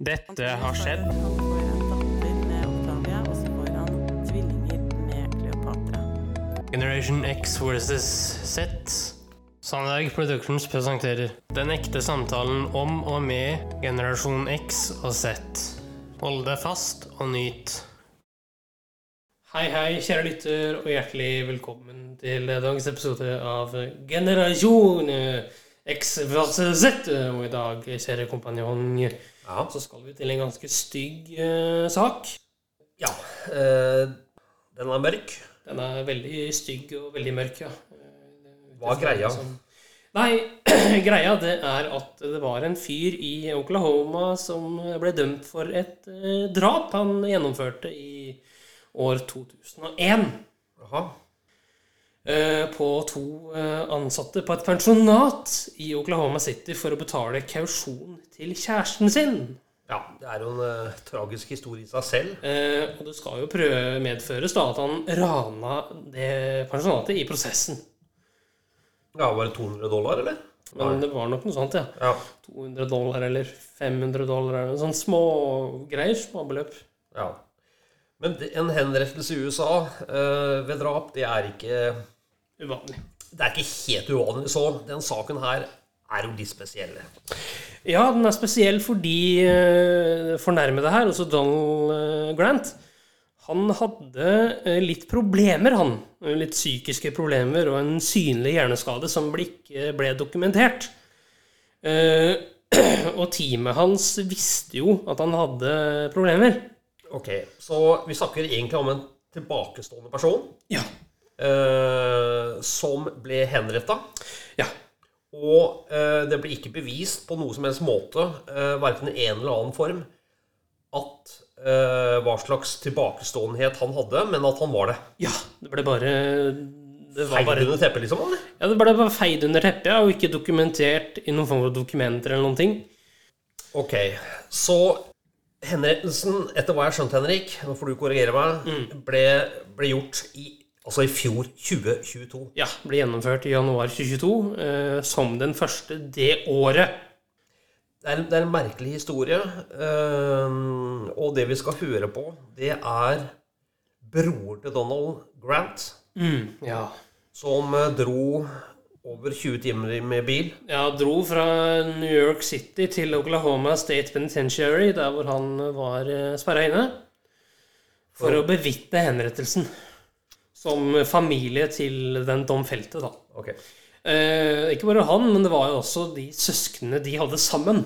Dette har skjedd. Generation X versus Z. Sandberg Productions presenterer Den ekte samtalen om og med generasjon X og Z. Hold deg fast og nyt. Hei, hei, kjære lytter, og hjertelig velkommen til dagens episode av Generasjon X versus Z. Og i dag, kjære kompanjong, Ja. så skal vi til en ganske stygg eh, sak. ja eh, den er mørk. Den er veldig stygg og veldig mørk, ja. Eh, Hva er greia? Nei, greia det er at det var en fyr i Oklahoma som ble dømt for et eh, drap han gjennomførte i år 2001. Jaha. Eh, på to eh, ansatte på et pensjonat i Oklahoma City for å betale kausjon til kjæresten sin. Ja, det er jo en uh, tragisk historie i seg selv. Eh, og det skal jo prøve medføres da at han rana det pensjonatet i prosessen. Ja, Var det 200 dollar, eller? Men det var nok noe sånt, ja. Ja. 200 dollar eller 500 dollar eller sånt små greier, småbeløp. ja. Men en henrettelse i USA eh, ved drap, det er ikke Uvanlig. Det er ikke helt uvanlig. Så den saken her er jo litt spesiell. Ja, den er spesiell fordi eh, fornærmede her, altså Donald eh, Grant, han hadde eh, litt problemer, han. Litt psykiske problemer og en synlig hjerneskade som ikke ble dokumentert. Eh, og teamet hans visste jo at han hadde problemer. Ok, Så vi snakker egentlig om en tilbakestående person Ja. eh, som ble henretta. Ja. Og eh, det ble ikke bevist på noe som helst måte, eh, verken i en eller annen form, at eh, hva slags tilbakeståenhet han hadde, men at han var det. ja. Det ble bare det var Feil bare under teppet, liksom? Eller? Ja, det ble bare feid under teppet og ikke dokumentert i noen form for dokumenter eller noen ting. Ok, så henrettelsen, etter hva jeg har skjønt, Henrik, nå får du korrigere meg, ble, ble gjort i, altså i fjor 2022. Ja, ble gjennomført i januar 2022 eh, som den første det året. Det er, det er en merkelig historie, eh, og det vi skal høre på, det er broren til Donald Grant, Ja. som eh, dro over 20 timer med bil. Ja, dro fra New York City til Oklahoma State Penitentiary, der hvor han var eh, sperra inne, for å bevitne henrettelsen. Som familie til den domfelte, da. Okay. Eh, ikke bare han, men det var jo også de søsknene de hadde sammen.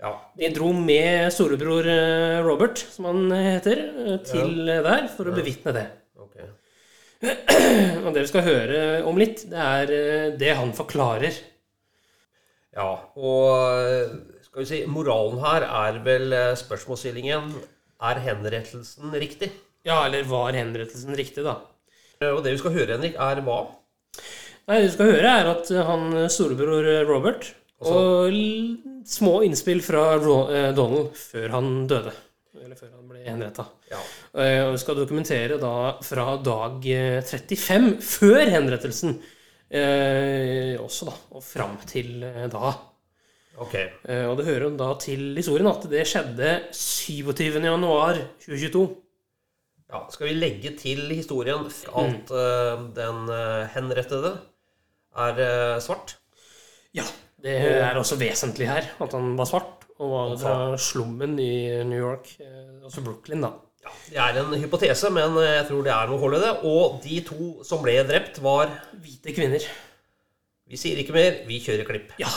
ja, De dro med storebror eh, Robert, som han heter, eh, til ja. der for å bevitne det. Og det vi skal høre om litt, det er eh, det han forklarer. Ja, og skal vi si, moralen her er vel eh, spørsmålsstillingen, er henrettelsen riktig? Ja, eller var henrettelsen riktig, da? Eh, Og det vi skal høre, Henrik, er hva? Nei, det vi skal høre, er at han storebror Robert og små innspill fra Donald før han døde. Eller før han ble henretta. Ja. Eh, Og vi skal dokumentere da fra dag eh, 35, før henrettelsen, eh, også, da, og fram til eh, da. Ok, Eh, Og det hører da til historien at det skjedde 27. januar 2022. ja, skal vi legge til historien at mm. den eh, henrettede er eh, svart? Ja, det er også vesentlig her, at han var svart, og var fra slummen i New York, eh, altså Brooklyn, da. Ja, det er en hypotese, men eh, jeg tror det er noe hold i det. Og de to som ble drept, var Hvite kvinner. Vi sier ikke mer, vi kjører klipp. Ja.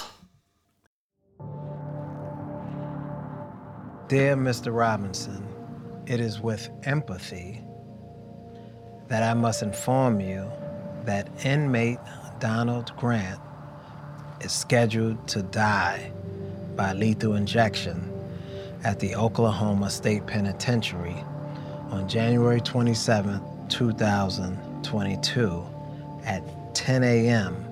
Dear Mr. Robinson, it is with empathy that I must inform you that inmate Donald Grant is scheduled to die by lethal injection at the Oklahoma State Penitentiary on January 27, 2022 at 10 a.m.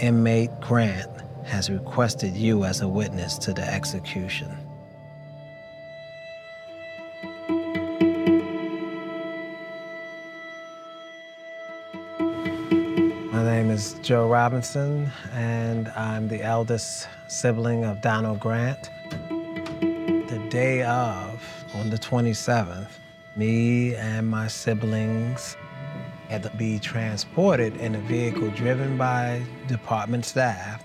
Inmate Grant has requested you as a witness to the execution. My name is Joe Robinson, and I'm the eldest sibling of Donald Grant. Day of, on the 27th, me and my siblings had to be transported in a vehicle driven by department staff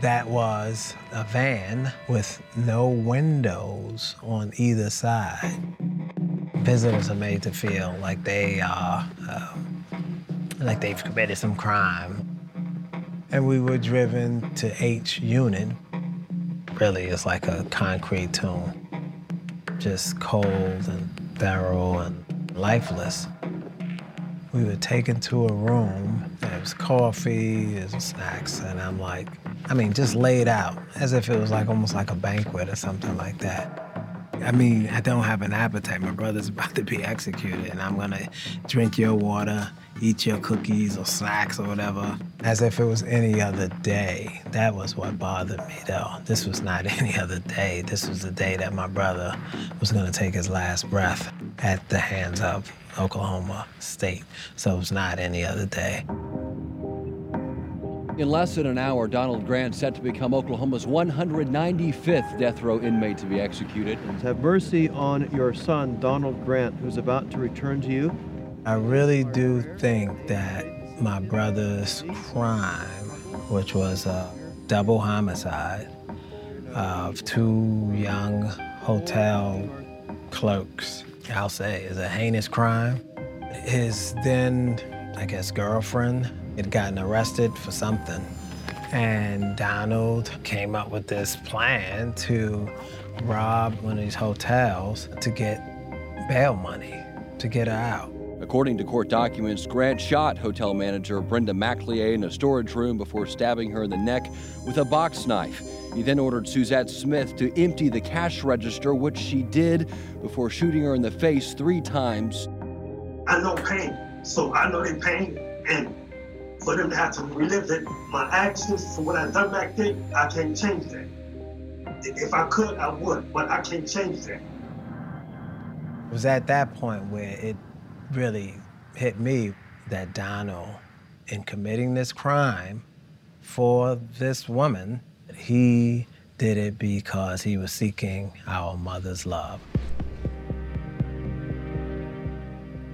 that was a van with no windows on either side. Visitors are made to feel like they are, um, like they've committed some crime. And we were driven to H Unit. Really, it's like a concrete tomb, just cold and thorough and lifeless. We were taken to a room. There was coffee, there was snacks, and I'm like, I mean, just laid out as if it was like almost like a banquet or something like that. I mean, I don't have an appetite. My brother's about to be executed, and I'm gonna drink your water, eat your cookies or snacks or whatever, as if it was any other day. That was what bothered me, though. This was not any other day. This was the day that my brother was gonna take his last breath at the hands of Oklahoma State. So it was not any other day. In less than an hour, Donald Grant set to become Oklahoma's 195th death row inmate to be executed. Have mercy on your son, Donald Grant, who's about to return to you. I really do think that my brother's crime, which was a double homicide of two young hotel clerks, I'll say, is a heinous crime. His then, I guess, girlfriend had gotten arrested for something. And Donald came up with this plan to rob one of these hotels to get bail money, to get her out. According to court documents, Grant shot hotel manager Brenda McLeay in a storage room before stabbing her in the neck with a box knife. He then ordered Suzette Smith to empty the cash register, which she did before shooting her in the face three times. I know pain, so I know they pain, and for them to have to relive it, my actions for what I done back then, I can't change that. If I could, I would, but I can't change that. It was at that point where it really hit me that Donald, in committing this crime for this woman, he did it because he was seeking our mother's love.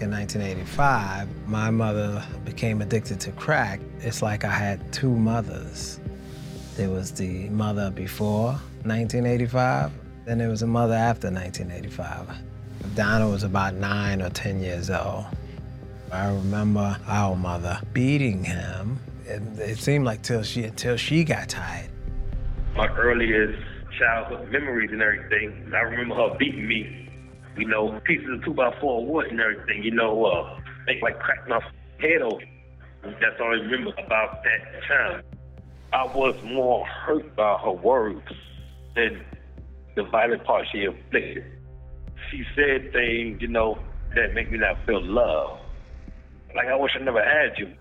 In 1985, my mother became addicted to crack. It's like I had two mothers. There was the mother before 1985, then there was a mother after 1985. Donna was about nine or 10 years old. I remember our mother beating him. It, it seemed like till she, until she got tired. My earliest childhood memories and everything, I remember her beating me you know, pieces of two by four wood and everything, you know, uh, make like crack my head open. That's all I remember about that time. I was more hurt by her words than the violent part she inflicted. She said things, you know, that make me not feel love. Like I wish I never had you.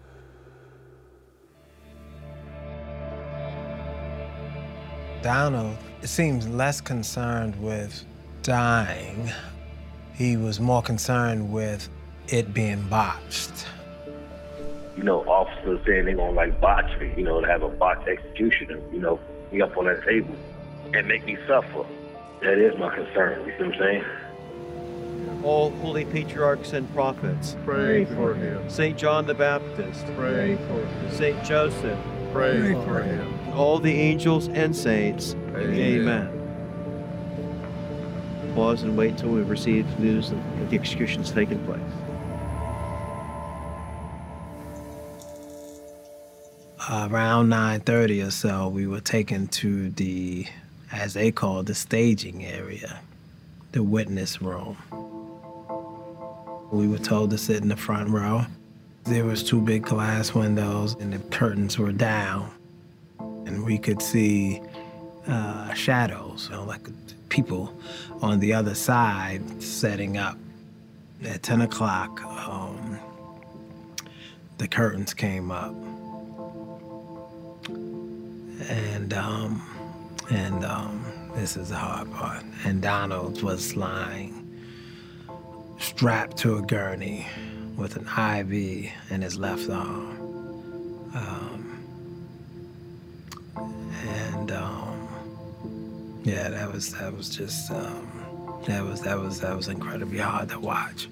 Donald seems less concerned with dying he was more concerned with it being botched. You know, officers saying they're gonna like botch me, you know, to have a botched execution you know, me up on that table and make me suffer. That is my concern, you see what I'm saying? All holy patriarchs and prophets, pray for him. St. John the Baptist, pray for him. St. Joseph, pray for him. All the angels and saints, Amen. Amen pause and wait until we receive news that the execution's taken place. around 9.30 or so, we were taken to the, as they call the staging area, the witness room. We were told to sit in the front row. There was two big glass windows and the curtains were down. And we could see uh, shadows, you know, like people on the other side setting up. At 10 o'clock, um, the curtains came up. And, um, and um, this is the hard part. And Donald was lying strapped to a gurney with an IV in his left arm. Um, Yeah, that was that was just um, that was that was that was incredibly hard to watch.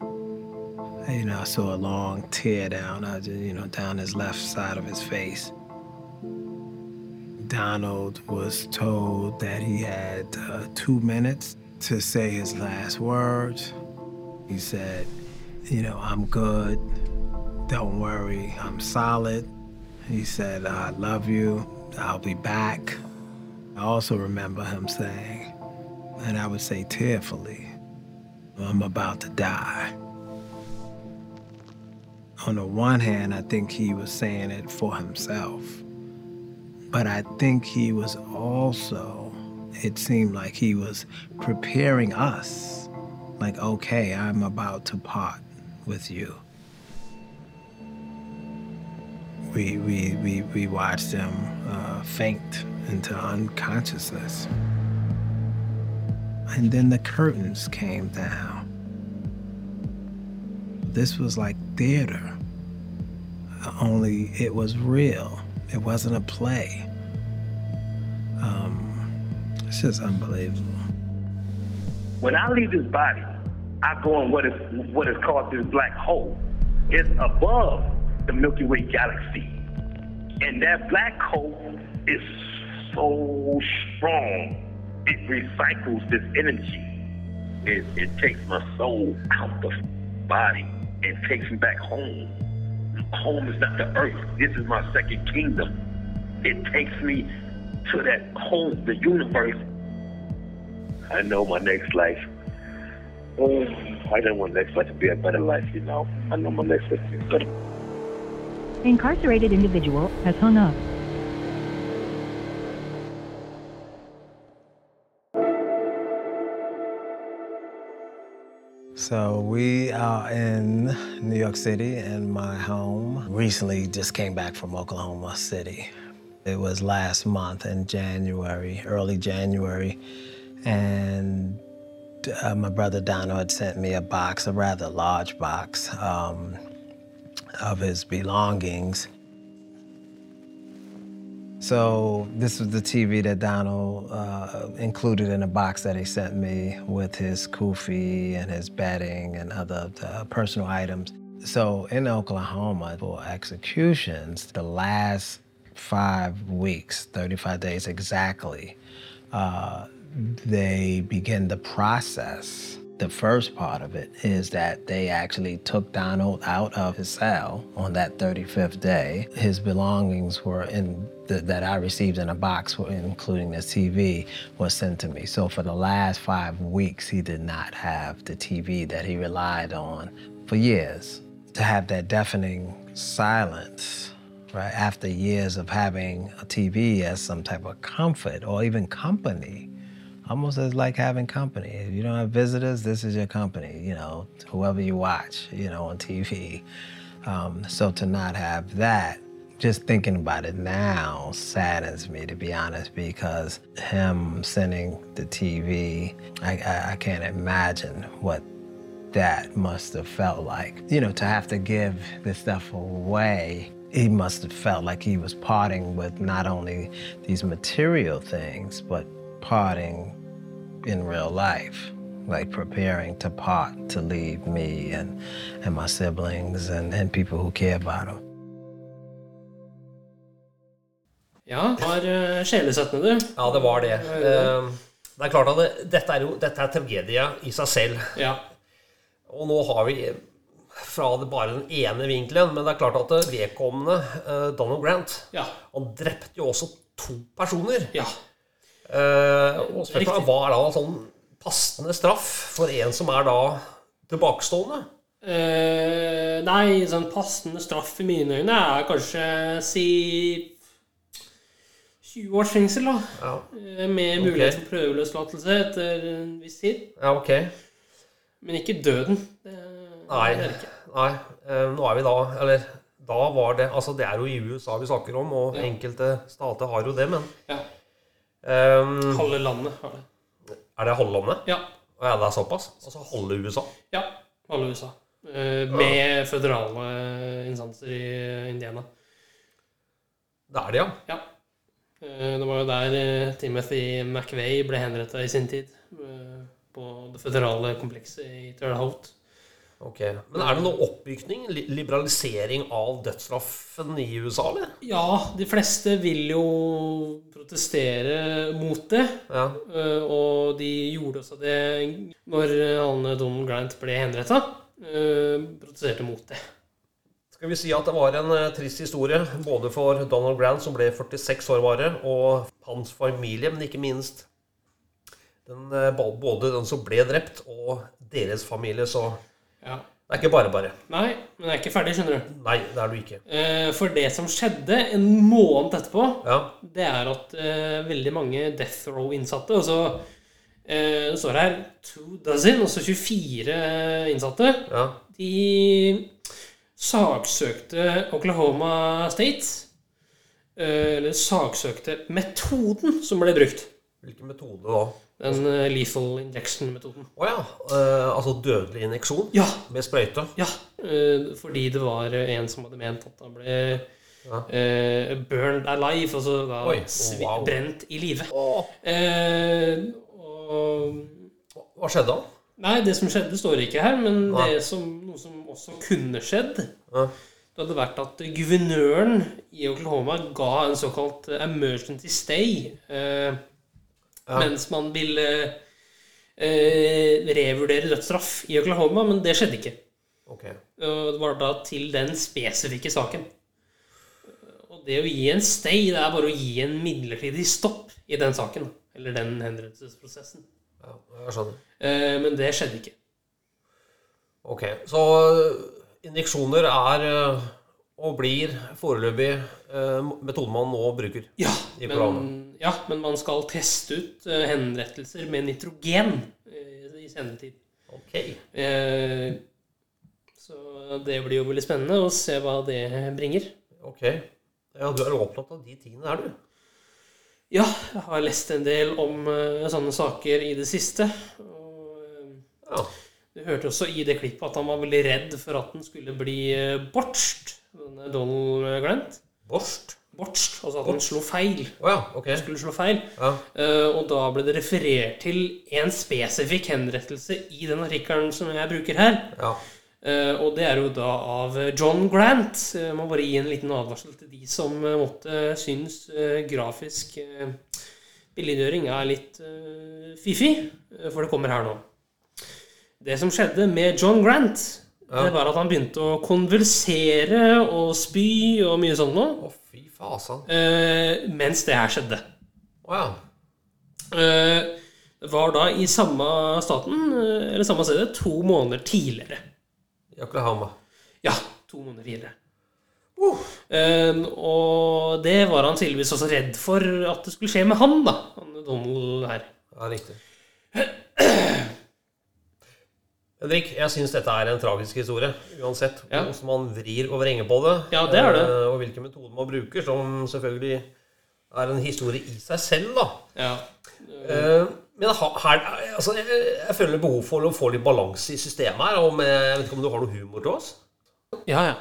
You know, I saw a long tear down, uh, ju- you know, down his left side of his face. Donald was told that he had uh, two minutes to say his last words. He said, "You know, I'm good. Don't worry, I'm solid." He said, "I love you. I'll be back." I also remember him saying, and I would say tearfully, I'm about to die. On the one hand, I think he was saying it for himself. But I think he was also, it seemed like he was preparing us. Like, okay, I'm about to part with you. We, we, we, we watched him uh, faint into unconsciousness. And then the curtains came down. This was like theater, only it was real. It wasn't a play. Um, it's just unbelievable. When I leave this body, I go in what is what is called this black hole. It's above the Milky Way galaxy. And that black hole is so strong. It recycles this energy. It, it takes my soul out the body and takes me back home. Home is not the earth. This is my second kingdom. It takes me to that home, the universe. I know my next life. Oh, I don't want next life to be a better life, you know. I know my next life be better. Incarcerated individual has hung up. So we are in New York City in my home. Recently just came back from Oklahoma City. It was last month in January, early January, and uh, my brother Donald had sent me a box, a rather large box, um, of his belongings. So this was the TV that Donald uh, included in a box that he sent me with his kufi and his bedding and other uh, personal items. So in Oklahoma for executions, the last five weeks, 35 days exactly, uh, they begin the process. The first part of it is that they actually took Donald out of his cell on that 35th day. His belongings were in the, that I received in a box, including the TV, was sent to me. So for the last five weeks, he did not have the TV that he relied on for years. To have that deafening silence right? After years of having a TV as some type of comfort or even company, almost as like having company. If you don't have visitors, this is your company, you know, whoever you watch, you know, on TV. Um, so to not have that, just thinking about it now saddens me, to be honest, because him sending the TV, I, I, I can't imagine what that must have felt like. You know, to have to give this stuff away, he must have felt like he was parting with not only these material things, but parting in real life, like preparing to part to leave me and, and my siblings and, and people who care about them. Ja, var uh, sjelesettende, du. Ja, det var det. Ja, det var Eh, Det er klart at det, dette er jo dette er tragedie i seg selv. Ja. Og nå har vi fra det bare den ene vinkelen, men det er klart at vedkommende, eh, Donald Grant, Ja. han drepte jo også to personer. Ja. Eh, og spørsmålet hva er da sånn passende straff for en som er da tilbakestående? Uh, nei, sånn passende straff i mine øyne er kanskje si 20 års fengsel, da. Ja, Eh, Med mulighet for prøveløslatelse etter en viss tid. ja ok. Men ikke døden. Det, Nei, det ikke. nei. Uh, nå er vi da Eller da var det Altså, det er jo i USA vi snakker om, og Ja. enkelte stater har jo det, men Ja. Eh, Halve landet har det. Er det halve landet? Ja. Og ja, det er såpass? Altså halve USA? Ja, halve USA. Uh, Med føderale instanser i Indiana. Det er det, ja. Ja. Uh, Det var jo der eh, Timothy McVeigh ble henrettet i sin tid. På det føderale komplekset i Terre Haute. Ok, Men er det noe oppbygning, liberalisering av dødsstraffen i USA, eller? Ja, de fleste vil jo protestere mot det. Ja. eh, Og de gjorde også det når han Donald Grant ble henretta. Protesterte mot det. Skal vi si at det var en eh, trist historie, både for Donald Grant, som ble 46 år bare, og hans familie, men ikke minst den, eh, både den som ble drept, og deres familie, så Ja. det er ikke bare bare. Nei, men jeg er ikke ferdig, skjønner du. Nei, det er du ikke. Eh, For det som skjedde en måned etterpå, Ja. det er at eh, veldig mange Death Row-innsatte Og så eh, det står her two dozen, altså 24 innsatte. Ja. De saksøkte Oklahoma State. eh, Eller saksøkte metoden som ble brukt. Hvilken metode da? Den eh, lethal injection-metoden. Å ja. Uh, altså dødelig injeksjon Ja. med sprøyte? Ja, Uh, fordi det var en som hadde ment at han ble Ja. burned alive, altså da Oi, wow. brent i live. Oh. Og hva skjedde da? Nei, det som skjedde, står ikke her, men Nei. det som, noe som også kunne skjedd, Ja. det hadde vært at guvernøren i Oklahoma ga en såkalt emergency stay eh, Ja. mens man ville eh, revurdere dødsstraff i Oklahoma, men det skjedde ikke. Ok. Og det var da til den spesifikke saken. Og det å gi en stay, det er bare å gi en midlertidig stopp i den saken. Eller den henrettelsesprosessen. Ja, jeg skjønner. Eh, Men det skjedde ikke. Ok, så eh, injeksjoner er eh, og blir foreløpig eh, metoden man nå bruker. Ja, I men, ja, men man skal teste ut eh, henrettelser med nitrogen eh, i senere tid. Ok. Eh, Så det blir jo veldig spennende å se hva det bringer. Ok. Ja, du er opptatt av de tingene, er du? Ja, jeg har lest en del om sånne saker i det siste. Og Ja. du hørte også i det klippet at han var veldig redd for at den skulle bli bortst, denne Donald Grant. Borst? Bortst, altså at han slo feil. Oh, ja, ok. Skulle slå feil. Ja. Uh, og da ble det referert til en spesifikk henrettelse i den artikkelen som jeg bruker her. Ja. Uh, og det er jo da av John Grant. Jeg må bare gi en liten advarsel til de som uh, måtte synes eh, grafisk uh, billedgjøring er litt uh, fiffig, eh, for det kommer her nå. Det som skjedde med John Grant. Det var at han begynte å konvulsere og spy og mye sånt noe, Å, fy faen eh, mens det her skjedde. Å ja. Eh, var da i samme staten, eh, eller samme stedet, to måneder tidligere. I Oklahoma. Ja, to måneder tidligere. Eh, og det var han tydeligvis også redd for at det skulle skje med han, da. Han Donald her. Ja, riktig. Henrik, jeg syns dette er en tragisk historie. Uansett Ja. hvordan man vrir og vrenger på det. Ja, det er det. eh, Og hvilke metoder man bruker, som selvfølgelig er en historie i seg selv, da. Ja. Eh, Men her, altså, jeg, jeg føler behov for å få litt balanse i systemet her. Og med, jeg vet ikke om du har noe humor til oss? Ja, ja.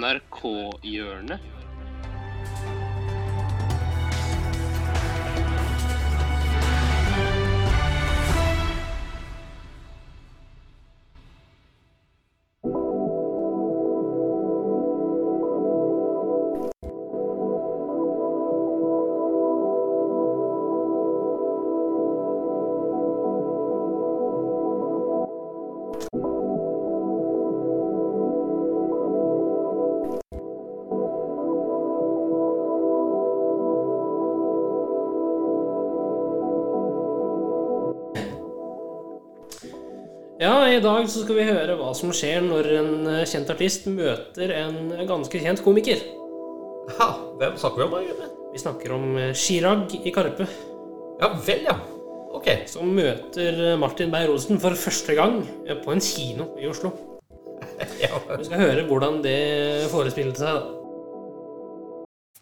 NRK-hjørnet. I dag så skal vi høre hva som skjer når en eh, kjent artist møter en ganske kjent komiker. Ja, hvem snakker vi om? egentlig? Vi snakker om eh, Chirag i Karpe, Ja vel, ja. Ok. som møter eh, Martin Beyer-Olsen for første gang på en kino i Oslo. Ja. Vi skal høre hvordan det forespilte seg. da.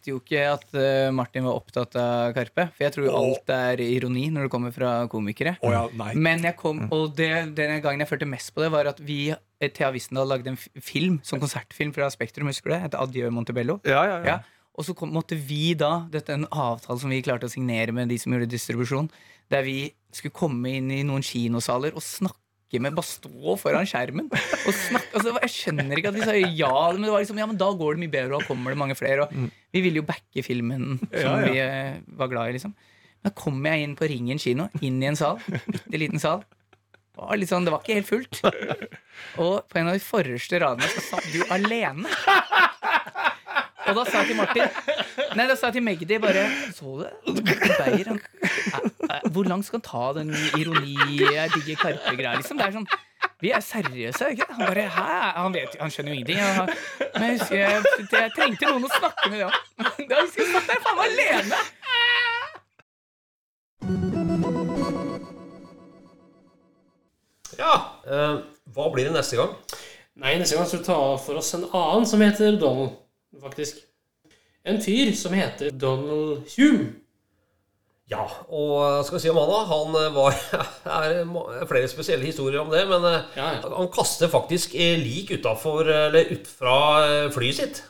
Visste jo ikke at eh, Martin var opptatt av Karpe. For jeg tror jo alt er ironi når det kommer fra komikere. Oh, ja, nei. Men jeg kom, og det, den gangen jeg følte mest på det, var at vi eh, Thea Wissendal lagde en film, som konsertfilm fra Spektrum, husker du det? Heter Adjø Montebello. Ja, ja, ja. Og så kom, måtte vi da, dette er en avtale som vi klarte å signere med de som gjorde distribusjon, der vi skulle komme inn i noen kinosaler og snakke med Bare stå foran skjermen og snakke. Altså, jeg skjønner ikke at de sa ja, men det var liksom, ja, men da går det mye bedre, og da kommer det mange flere. Og vi ville jo backe filmen som Ja, ja. vi eh, var glad i, liksom. Da kom jeg inn på Ringen kino, inn i en sal, bitte liten sal. Var, sånn, det var ikke helt fullt. Og på en av de forreste radene så satt du alene. Og da sa jeg til Martin Nei, da sa jeg til Magdi bare Så du det? Beyer, han, hvor langt skal han ta den ironi Jeg digger Karpe-greia, liksom? Det er sånn vi er seriøse, er ikke? Han bare Hæ? Han, vet, han skjønner jo ingenting. Han, men jeg husker jeg, jeg trengte noen å snakke med, ja. Da husker jeg satt der faen meg alene. Ja, eh, hva blir det neste gang? Nei, neste gang skal vi ta for oss en annen som heter Donald, faktisk. En fyr som heter Donald Hume. Ja, og skal vi si om han da? Han eh, var er flere spesielle historier om det, men eh, han kaster faktisk eh, lik utafor Eller ut fra eh, flyet sitt.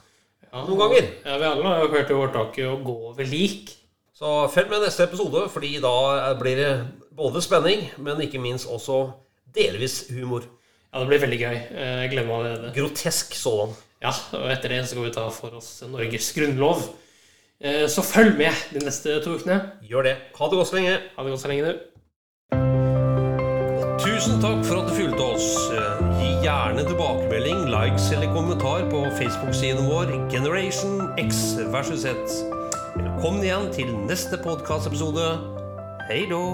Noen ganger. Ja, Vi alle har jo hørt i ordtaket å gå over lik. Så følg med neste episode, fordi da eh, blir det både spenning, men ikke minst også delvis humor. Ja, det blir veldig gøy. Eh, Jeg glemmer allerede. Grotesk sådan. Ja, og etter det så skal vi ta for oss Norges grunnlov. Eh, Så følg med de neste to ukene. Gjør det. Ha det godt så lenge. Ha det godt så lenge, du. Tusen takk for at du fulgte oss. Eh, Gi gjerne tilbakemelding, likes eller kommentar på Facebook-siden vår Generation X versus Z. Velkommen igjen til neste podkastepisode. Hei då!